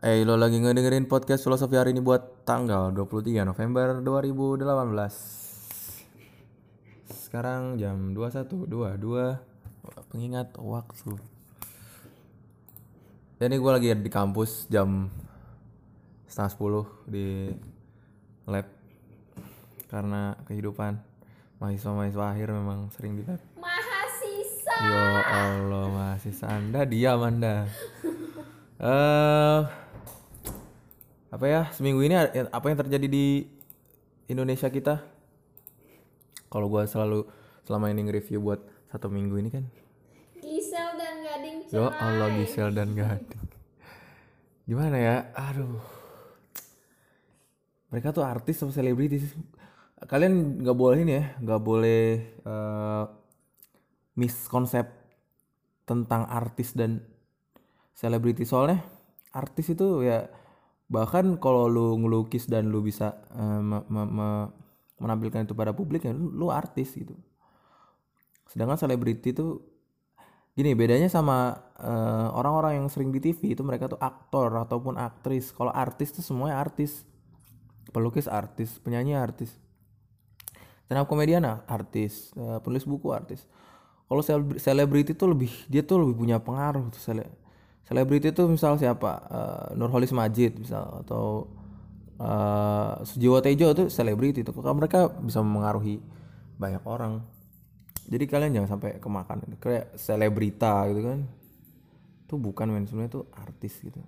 Eh, lo lagi ngedengerin podcast filosofi hari ini buat tanggal 23 November 2018. Sekarang jam 21.22 pengingat waktu. Ya, ini gue lagi di kampus jam setengah sepuluh di lab karena kehidupan mahasiswa-mahasiswa akhir memang sering di lab. Mahasiswa. Ya Allah, mahasiswa Anda diam Anda. Eh apa ya seminggu ini apa yang terjadi di Indonesia kita? Kalau gua selalu selama ini nge-review buat satu minggu ini kan. Gisel dan Gading Ya cerai. Allah Gisel dan Gading. Gimana ya? Aduh. Mereka tuh artis sama selebritis. Kalian nggak boleh ini ya, nggak boleh eh miskonsep tentang artis dan selebriti soalnya artis itu ya bahkan kalau lu ngelukis dan lu bisa eh, me- me- me- menampilkan itu pada publik ya lu, lu artis gitu. Sedangkan selebriti itu gini bedanya sama eh, orang-orang yang sering di TV itu mereka tuh aktor ataupun aktris. Kalau artis tuh semuanya artis. Pelukis artis, penyanyi artis. Stand up komedian artis, eh, penulis buku artis. Kalau seleb- selebriti tuh lebih dia tuh lebih punya pengaruh tuh sele- Selebriti tuh misal siapa? Eh, Nurholis Majid misal atau eh Sujiwo Tejo tuh selebriti. Kalau mereka bisa mempengaruhi banyak orang. Jadi kalian jangan sampai kemakan kayak selebrita gitu kan. Itu bukan men sebenarnya itu artis gitu.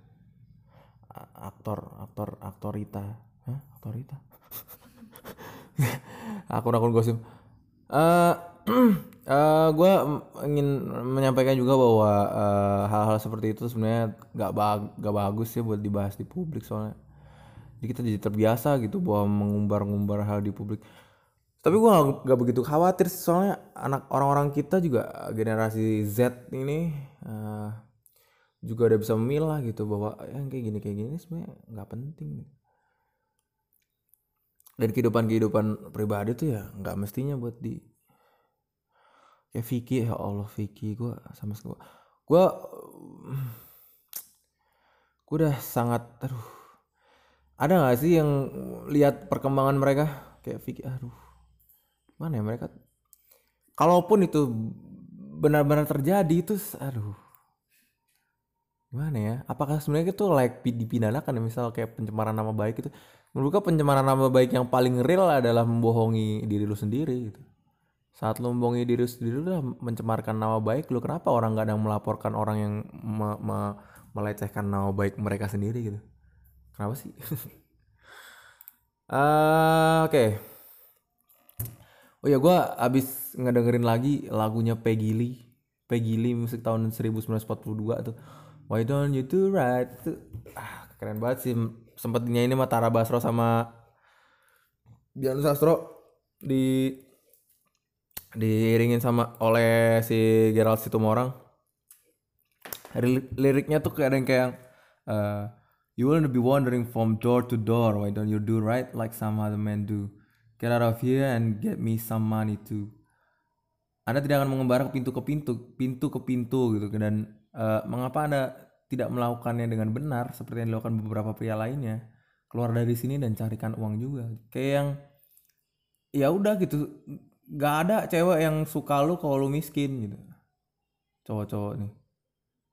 A- aktor, aktor, aktorita. Hah? Aktorita? akun-akun gosip. Eh eh gue ingin menyampaikan juga bahwa eh, hal-hal seperti itu sebenarnya nggak bag- nggak bagus ya buat dibahas di publik soalnya. Jadi kita jadi terbiasa gitu bahwa mengumbar-ngumbar hal di publik. Tapi gue nggak begitu khawatir sih, soalnya anak orang-orang kita juga generasi Z ini eh, juga udah bisa memilah gitu bahwa yang kayak gini kayak gini sebenarnya nggak penting dan kehidupan kehidupan pribadi tuh ya nggak mestinya buat di kayak Vicky. Ya Allah Vicky. Gue sama sekali gue gue udah sangat aduh. Ada nggak sih yang lihat perkembangan mereka? Kayak Vicky aduh. Mana ya mereka? Kalaupun itu benar-benar terjadi itu aduh. Gimana ya? Apakah sebenarnya itu like pi- dipidanakan ya? Misal kayak pencemaran nama baik itu. Menurut gua pencemaran nama baik yang paling real adalah membohongi diri lu sendiri gitu saat lu membohongi diri sendiri udah mencemarkan nama baik lu. Kenapa orang nggak ada melaporkan orang yang me- me- melecehkan nama baik mereka sendiri gitu? Kenapa sih? Eh, oke. Oh ya gua abis ngedengerin lagi lagunya Peggy Lee. Peggy Lee musik tahun 1942 tuh. Why don't you do right Itu, ah, keren banget sih. Sempet nyanyi sama Tara Basro sama Bian Sastro di diiringin sama oleh si Gerald Situmorang Lir- liriknya tuh kayak ada yang kayak eh, You will be wandering from door to door Why don't you do right like some other men do Get out of here and get me some money too anda tidak akan mengembara ke pintu ke pintu, pintu ke pintu gitu dan eh, mengapa Anda tidak melakukannya dengan benar seperti yang dilakukan beberapa pria lainnya? Keluar dari sini dan carikan uang juga. Kayak yang ya udah gitu. Gak ada cewek yang suka lu kalau lu miskin gitu. Cowok-cowok nih.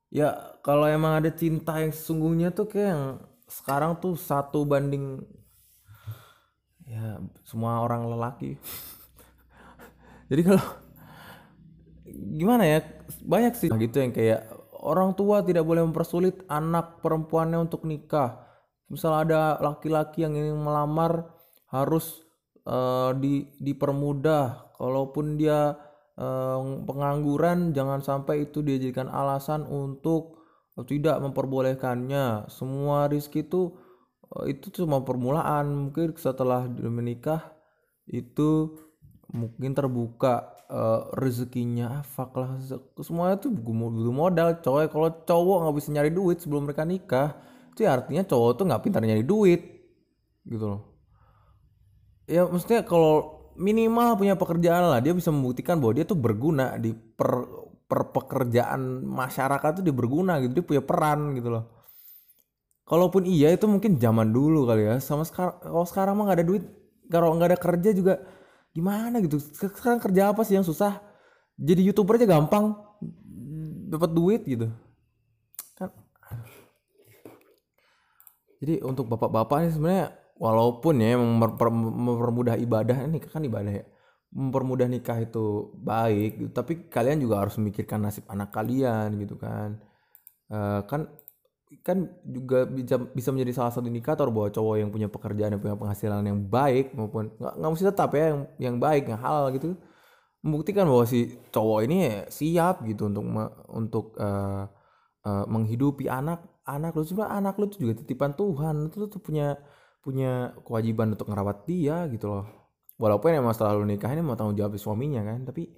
Ya kalau emang ada cinta yang sesungguhnya tuh kayak yang sekarang tuh satu banding ya semua orang lelaki. Jadi kalau gimana ya banyak sih gitu yang kayak orang tua tidak boleh mempersulit anak perempuannya untuk nikah misal ada laki-laki yang ingin melamar harus eh, di dipermudah. Kalaupun dia eh, pengangguran jangan sampai itu dijadikan alasan untuk tidak memperbolehkannya. Semua rizki itu eh, itu cuma permulaan. Mungkin setelah menikah itu mungkin terbuka eh, rezekinya. Fuck lah semuanya tuh butuh modal coy. Kalau cowok nggak bisa nyari duit sebelum mereka nikah itu ya artinya cowok tuh nggak pintar nyari duit gitu loh ya maksudnya kalau minimal punya pekerjaan lah dia bisa membuktikan bahwa dia tuh berguna di per per pekerjaan masyarakat tuh dia berguna gitu dia punya peran gitu loh. Kalaupun iya itu mungkin zaman dulu kali ya. Sama sekarang kalau sekarang mah nggak ada duit kalau nggak ada kerja juga gimana gitu. Sekarang kerja apa sih yang susah? Jadi youtuber aja gampang dapat duit gitu. Kan jadi untuk bapak-bapak ini sebenarnya walaupun ya memper- mempermudah ibadah ini kan ibadah ya. Mempermudah nikah itu baik gitu. tapi kalian juga harus memikirkan nasib anak kalian gitu kan. Eh, kan kan juga bisa bisa menjadi salah satu indikator bahwa cowok yang punya pekerjaan yang punya penghasilan yang baik maupun nggak nggak mesti tetap ya yang yang baik yang halal gitu. Membuktikan bahwa si cowok ini siap gitu untuk untuk eh, eh, menghidupi anak anak lu. Sebenarnya anak lu tuh juga titipan Tuhan itu tuh punya punya kewajiban untuk ngerawat dia gitu loh. Walaupun emang setelah lu nikah ini mau tanggung jawab suaminya kan tapi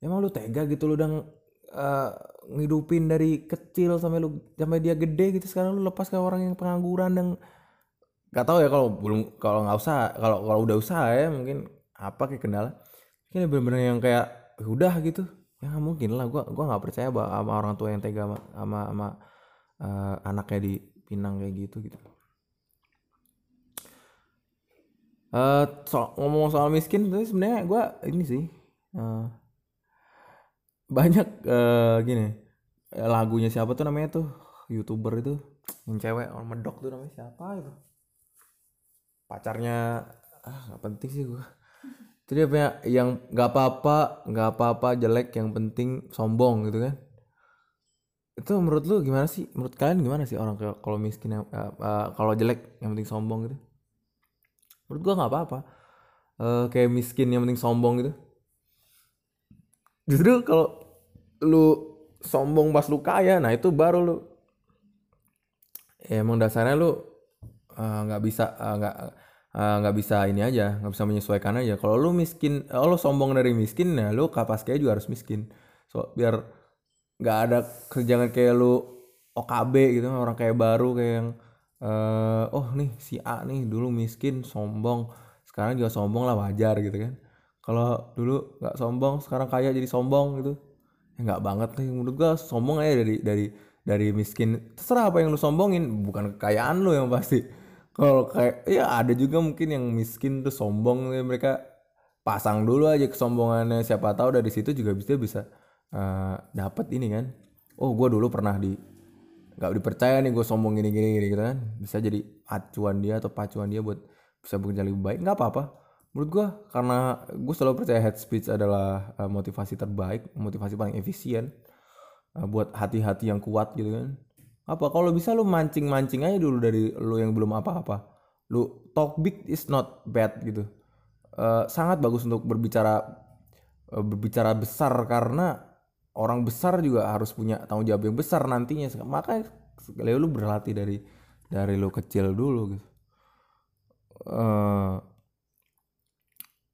emang lu tega gitu lu udah eh, ngidupin dari kecil sampai lu sampai dia gede gitu sekarang lu lepas ke orang yang pengangguran dan nggak tahu ya kalau belum kalau nggak usah kalau kalau udah usaha ya mungkin apa kayak kendala. Mungkin bener-bener yang kayak "Ya udah gitu. Ya mungkin lah gua gua nggak percaya bahwa sama orang tua yang tega sama sama, sama, eh, anaknya di Pinang kayak gitu gitu eh so, ngomong soal miskin tuh sebenarnya gua ini sih eh, banyak eh, gini lagunya siapa tuh namanya tuh? Youtuber itu yang cewek orang medok tuh namanya siapa itu? Pacarnya ah nggak penting sih gua. Jadi apa ya, yang nggak apa-apa nggak apa-apa jelek yang penting sombong gitu kan. Itu menurut lu gimana sih? Menurut kalian gimana sih orang kalau miskin eh, eh, kalau jelek yang penting sombong gitu menurut gua nggak apa-apa. Eh, kayak miskin yang penting sombong gitu. Justru kalau lu sombong pas lu kaya nah itu baru lu. Ya emang dasarnya lu eh, nggak bisa eh, nggak eh, nggak bisa ini aja nggak bisa menyesuaikan aja. Kalau lu miskin eh, lu sombong dari miskin ya lu kapas kaya juga harus miskin. So biar nggak ada kerjaan kayak lu OKB gitu orang kayak baru kayak yang eh, oh nih si A nih dulu miskin sombong. Sekarang juga sombong lah wajar gitu kan. Kalau dulu nggak sombong sekarang kaya jadi sombong gitu. Ya nggak banget nih menurut gua sombong aja dari dari dari miskin. Terserah apa yang lu sombongin bukan kekayaan lu yang pasti. Kalau kayak ya ada juga mungkin yang miskin tuh sombong ya mereka pasang dulu aja kesombongannya. Siapa tahu dari situ juga bisa bisa eh, dapat ini kan. Oh gua dulu pernah di nggak dipercaya nih gue sombong gini gini gini gitu kan. Bisa jadi acuan dia atau pacuan dia buat bisa bekerja lebih baik. Nggak apa-apa. Menurut gue karena gue selalu percaya head speech adalah uh, motivasi terbaik motivasi paling efisien uh, buat hati-hati yang kuat gitu kan. Apa kalau bisa lu mancing-mancing aja dulu dari lu yang belum apa-apa. Lu talk big is not bad gitu. Uh, sangat bagus untuk berbicara uh, berbicara besar karena orang besar juga harus punya tanggung jawab yang besar nantinya. Makanya sekali lu berlatih dari dari lu kecil dulu gitu. Eh,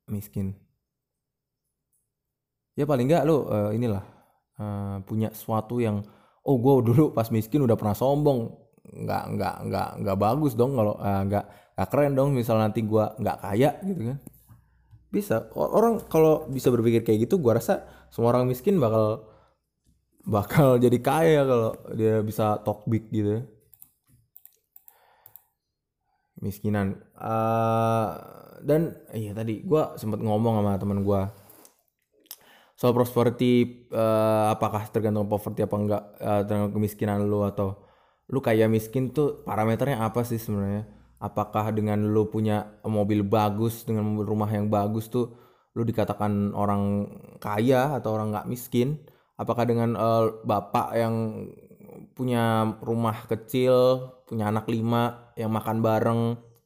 miskin. Ya paling nggak lu eh, inilah eh, punya sesuatu yang oh gue dulu pas miskin udah pernah sombong. Nggak nggak nggak nggak bagus dong kalau eh, nggak nggak keren dong misal nanti gue nggak kaya gitu kan. Bisa. Orang kalau bisa berpikir kayak gitu gua rasa semua orang miskin bakal bakal jadi kaya kalau dia bisa talk big gitu ya. Miskinan. Eh, dan iya tadi gua sempat ngomong sama teman gua. Soal prosperity eh, apakah tergantung poverty apa enggak eh, tergantung kemiskinan lu atau lu kayak miskin tuh parameternya apa sih sebenarnya? Apakah dengan lu punya mobil bagus dengan rumah yang bagus tuh lu dikatakan orang kaya atau orang nggak miskin apakah dengan eh, bapak yang punya rumah kecil punya anak lima yang makan bareng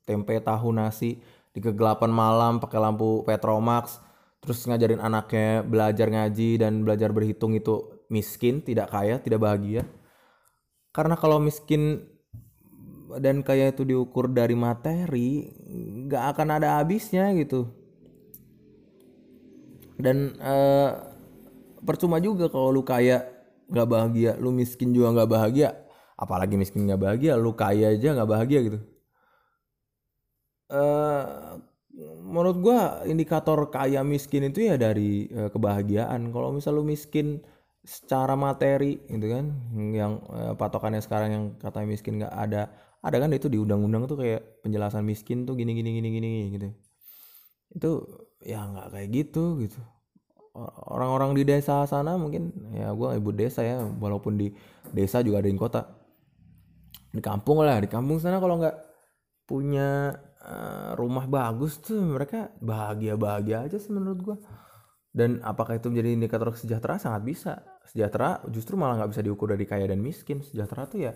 tempe tahu nasi di kegelapan malam pakai lampu Petromax terus ngajarin anaknya belajar ngaji dan belajar berhitung itu miskin tidak kaya tidak bahagia? Karena kalau miskin dan kaya itu diukur dari materi nggak akan ada habisnya gitu. Dan eh, percuma juga kalau lu kaya nggak bahagia lu miskin juga nggak bahagia. Apalagi miskin nggak bahagia lu kaya aja nggak bahagia gitu. Eh menurut gua indikator kaya miskin itu ya dari eh, kebahagiaan. Kalau misal lu miskin secara materi gitu kan yang eh, patokannya sekarang yang katanya miskin nggak ada ada kan itu di undang-undang tuh kayak penjelasan miskin tuh gini gini gini gini gitu. Itu ya nggak kayak gitu gitu orang-orang di desa sana mungkin ya gua ibu desa ya walaupun di desa juga ada di kota. Di kampung lah di kampung sana kalau nggak punya eh, rumah bagus tuh mereka bahagia bahagia aja sih menurut gua. Dan apakah itu menjadi indikator sejahtera? Sangat bisa. Sejahtera justru malah nggak bisa diukur dari kaya dan miskin. Sejahtera tuh ya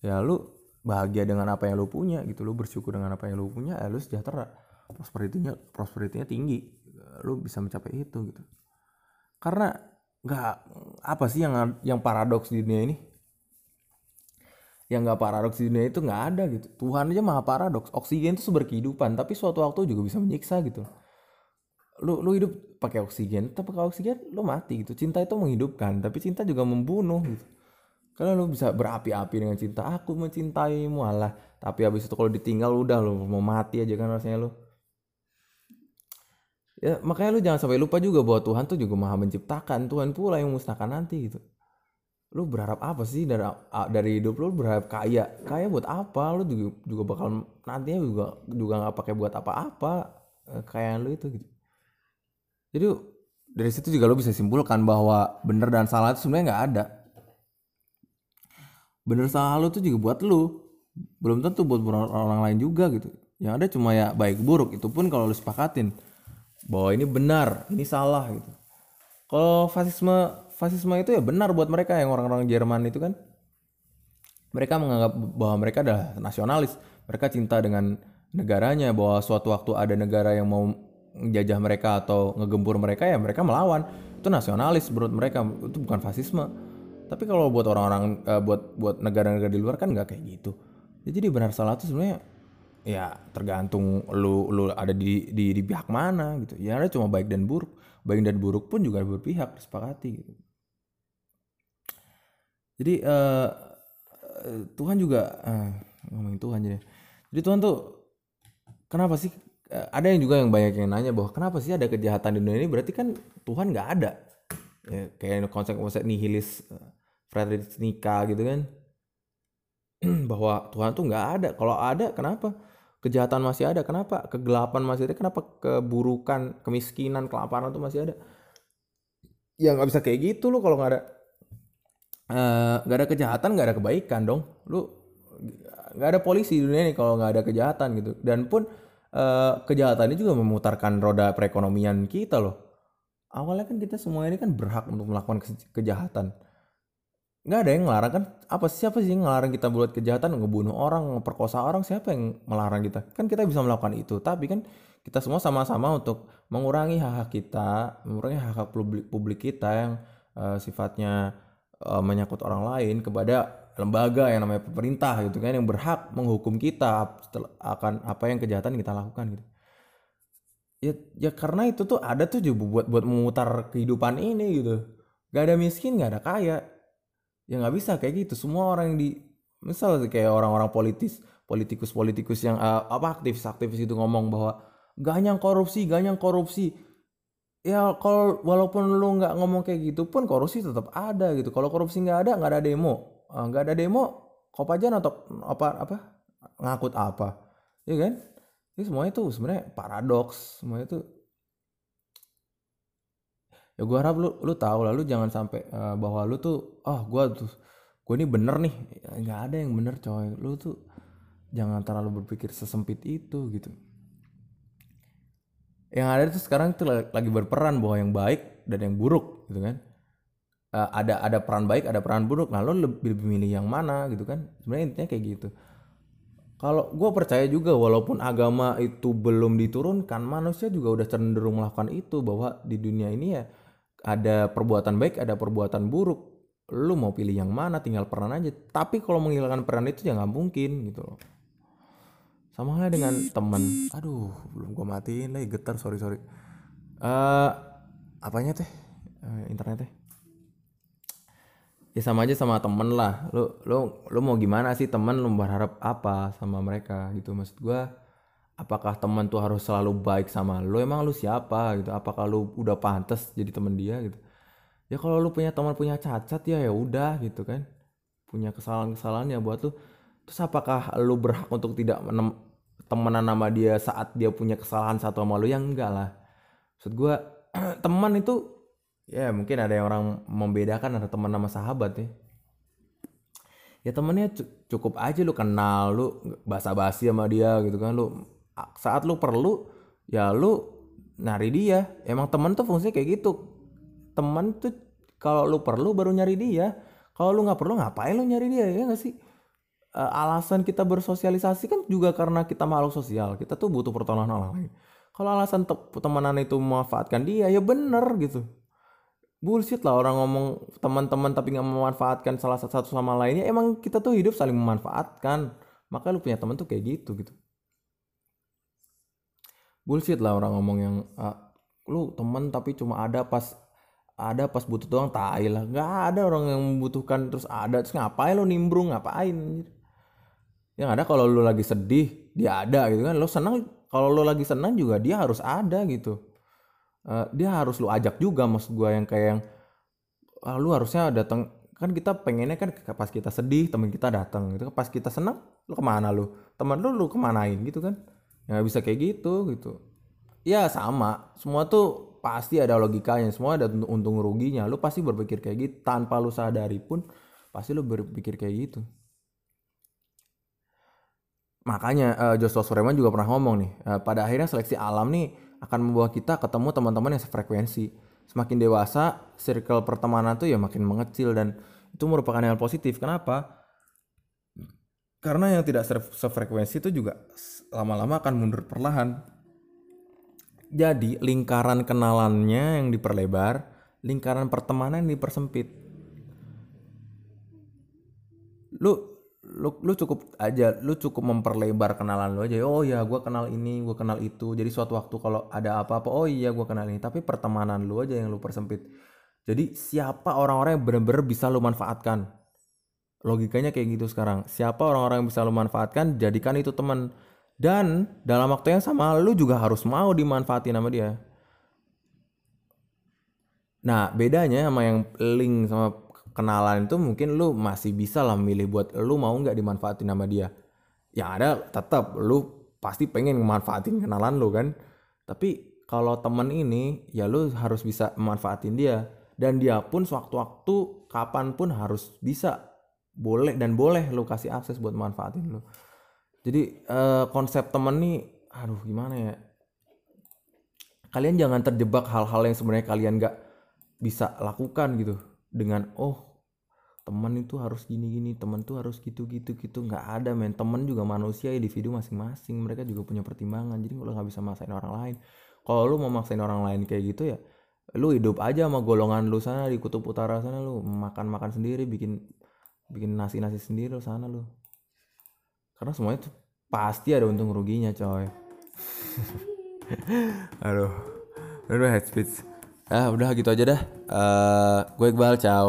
ya lu bahagia dengan apa yang lu punya gitu. Lu bersyukur dengan apa yang lu punya ya lu sejahtera. Prosperitinya prosperitinya tinggi. Lu bisa mencapai itu gitu karena nggak apa sih yang yang paradoks di dunia ini? Yang nggak paradoks di dunia itu nggak ada gitu. Tuhan aja maha paradoks. Oksigen itu sumber kehidupan tapi suatu waktu juga bisa menyiksa gitu. Lu lu hidup pakai oksigen tapi pakai oksigen lu mati gitu. Cinta itu menghidupkan tapi cinta juga membunuh gitu. Karena lu bisa berapi-api dengan cinta. Aku mencintaimu alah. Tapi habis itu kalau ditinggal udah lu mau mati aja kan rasanya lu ya makanya lu jangan sampai lupa juga bahwa Tuhan tuh juga maha menciptakan. Tuhan pula yang memusnahkan nanti gitu. Lu berharap apa sih dari dari hidup lu? Berharap kaya kaya buat apa? Lu juga, juga bakal nantinya juga juga nggak pakai buat apa-apa eh, kekayaan lu itu gitu. Jadi dari situ juga lu bisa simpulkan bahwa benar dan salah itu sebenarnya nggak ada. Bener salah lu tuh juga buat lu. Belum tentu buat orang, orang lain juga gitu. Yang ada cuma ya baik buruk itu pun kalau lu sepakatin bahwa ini benar ini salah gitu. Kalau fasisme fasisme itu ya benar buat mereka yang orang-orang Jerman itu kan. Mereka menganggap bahwa mereka adalah nasionalis. Mereka cinta dengan negaranya bahwa suatu waktu ada negara yang mau menjajah mereka atau ngegempur mereka ya mereka melawan. Itu nasionalis menurut mereka itu bukan fasisme. Tapi kalau buat orang-orang uh, buat buat negara-negara di luar kan nggak kayak gitu. Jadi benar salah itu sebenarnya ya tergantung lu lu ada di di di pihak mana gitu. Ya ada cuma baik dan buruk. Baik dan buruk pun juga berpihak disepakati gitu. Jadi uh, Tuhan juga uh, ngomongin Tuhan jadi. Jadi Tuhan tuh kenapa sih uh, ada yang juga yang banyak yang nanya bahwa kenapa sih ada kejahatan di dunia ini? Berarti kan Tuhan nggak ada. Ya, kayak konsep-konsep nihilis uh, Friedrich Nietzsche gitu kan. Bahwa Tuhan tuh nggak ada. Kalau ada kenapa kejahatan masih ada. Kenapa? Kegelapan masih ada. Kenapa keburukan kemiskinan kelaparan tuh masih ada? Ya nggak bisa kayak gitu loh kalau nggak ada eh, nggak uh, ada kejahatan nggak ada kebaikan dong. Lu nggak ada polisi di dunia ini kalau nggak ada kejahatan gitu. Dan pun uh, kejahatan ini juga memutarkan roda perekonomian kita loh. Awalnya kan kita semua ini kan berhak untuk melakukan kejahatan nggak ada yang ngelarang kan apa siapa sih yang ngelarang kita buat kejahatan? Ngebunuh orang memperkosa orang siapa yang melarang kita? Kan kita bisa melakukan itu tapi kan kita semua sama-sama untuk mengurangi hak-hak kita mengurangi hak-hak publik publik kita yang uh, sifatnya uh, menyangkut orang lain kepada lembaga yang namanya pemerintah gitu kan yang berhak menghukum kita akan apa yang kejahatan kita lakukan gitu. Ya ya karena itu tuh ada tuh juga buat buat memutar kehidupan ini gitu. Gak ada miskin gak ada kaya ya nggak bisa kayak gitu. Semua orang yang di misal kayak orang-orang politis politikus-politikus yang uh, apa aktivis-aktivis itu ngomong bahwa ganyang korupsi ganyang korupsi. Ya kalau walaupun lu nggak ngomong kayak gitu pun korupsi tetap ada gitu. Kalau korupsi nggak ada nggak ada demo. Ah, nggak uh, ada demo kopajan atau apa apa ngakut apa. Ya kan? Ini semuanya tuh sebenarnya paradoks. Semuanya tuh ya gue harap lu lu tahu lah lu jangan sampai uh, bahwa lu tuh oh gue tuh gue ini bener nih. Nggak ada yang bener coy. Lu tuh jangan terlalu berpikir sesempit itu gitu. Yang ada tuh sekarang tuh lagi berperan bahwa yang baik dan yang buruk gitu kan. Uh, ada ada peran baik ada peran buruk. Nah lo lebih, lebih milih yang mana gitu kan? Sebenarnya intinya kayak gitu. Kalau gue percaya juga walaupun agama itu belum diturunkan manusia juga udah cenderung melakukan itu bahwa di dunia ini ya ada perbuatan baik ada perbuatan buruk. Lu mau pilih yang mana tinggal peran aja. Tapi kalau menghilangkan peran itu ya nggak mungkin gitu loh. Sama halnya dengan temen. Aduh belum gua matiin lagi getar sorry sorry. Uh, apanya teh? Uh, internet teh? Ya sama aja sama temen lah. Lu lu lu mau gimana sih? Temen lu berharap apa sama mereka gitu. Maksud gua apakah teman tuh harus selalu baik sama lo? Emang lu siapa gitu? Apakah lu udah pantas jadi teman dia gitu? Ya kalau lu punya teman punya cacat ya ya udah gitu kan. Punya kesalahan-kesalahan ya buat lu terus apakah lu berhak untuk tidak temenan sama dia saat dia punya kesalahan satu sama lu ya enggak lah. Maksud gua teman itu ya mungkin ada yang orang membedakan ada teman sama sahabat ya. Ya temennya cu- cukup aja lu kenal lu basa-basi sama dia gitu kan lu saat lu perlu ya lu nyari dia. Emang temen tuh fungsinya kayak gitu. Teman tuh kalau lu perlu baru nyari dia. Kalau lu nggak perlu ngapain lu nyari dia ya nggak sih? Eh, alasan kita bersosialisasi kan juga karena kita makhluk sosial. Kita tuh butuh pertolongan orang lain. Kalau alasan te- temenan itu memanfaatkan dia ya bener gitu. Bullshit lah orang ngomong teman-teman tapi nggak memanfaatkan salah satu sama lainnya. Emang kita tuh hidup saling memanfaatkan. Maka lu punya teman tuh kayak gitu gitu bullshit lah orang ngomong yang ah, lu teman tapi cuma ada pas ada pas butuh doang tai lah. Nggak ada orang yang membutuhkan terus ada terus ngapain lu nimbrung ngapain? Yang ada kalau lu lagi sedih dia ada gitu kan. Lu senang kalau lu lagi senang juga dia harus ada gitu. Eh, dia harus lu ajak juga maksud gua yang kayak yang ah, lu harusnya datang kan kita pengennya kan pas kita sedih temen kita datang gitu pas kita senang lu ke mana lu? Teman lu lu kemanain gitu kan nggak bisa kayak gitu gitu. Ya sama. Semua tuh pasti ada logikanya. Semua ada untung, ruginya. Lu pasti berpikir kayak gitu. Tanpa lu sadari pun pasti lu berpikir kayak gitu. Makanya eh, Joshua Sureman juga pernah ngomong nih eh, pada akhirnya seleksi alam nih akan membawa kita ketemu teman-teman yang sefrekuensi. Semakin dewasa circle pertemanan tuh ya makin mengecil dan itu merupakan hal positif. Kenapa karena yang tidak se- sefrekuensi itu juga lama-lama akan mundur perlahan. Jadi lingkaran kenalannya yang diperlebar lingkaran pertemanan yang dipersempit. Lu lu lu cukup aja lu cukup memperlebar kenalan lu aja. Oh ya gua kenal ini gua kenal itu. Jadi suatu waktu kalau ada apa-apa oh iya gua kenal ini. Tapi pertemanan lu aja yang lu persempit. Jadi siapa orang-orang yang bener-bener bisa lu manfaatkan logikanya kayak gitu sekarang. Siapa orang-orang yang bisa lu manfaatkan jadikan itu teman. Dan dalam waktu yang sama lu juga harus mau dimanfaatin sama dia. Nah, bedanya sama yang link sama kenalan itu mungkin lu masih bisa lah milih buat lu mau nggak dimanfaatin sama dia. Yang ada tetap lu pasti pengen memanfaatin kenalan lu kan. Tapi kalau temen ini ya lu harus bisa memanfaatin dia. Dan dia pun sewaktu-waktu kapan pun harus bisa boleh dan boleh lu kasih akses buat manfaatin lu. Jadi eh, konsep temen nih aduh gimana ya? kalian jangan terjebak hal-hal yang sebenarnya kalian gak bisa lakukan gitu. Dengan oh teman itu harus gini-gini teman tuh harus gitu-gitu gitu. Nggak ada men. Teman juga manusia individu masing-masing. Mereka juga punya pertimbangan. Jadi lo nggak bisa maksain orang lain. Kalau lu mau maksain orang lain kayak gitu ya lu hidup aja sama golongan lu sana di kutub utara sana lu makan-makan sendiri bikin bikin nasi-nasi sendiri lu sana lu karena semuanya tuh pasti ada untung ruginya coy. Aduh. Aduh head speech ah udah gitu aja dah. Eh gue Iqbal ciao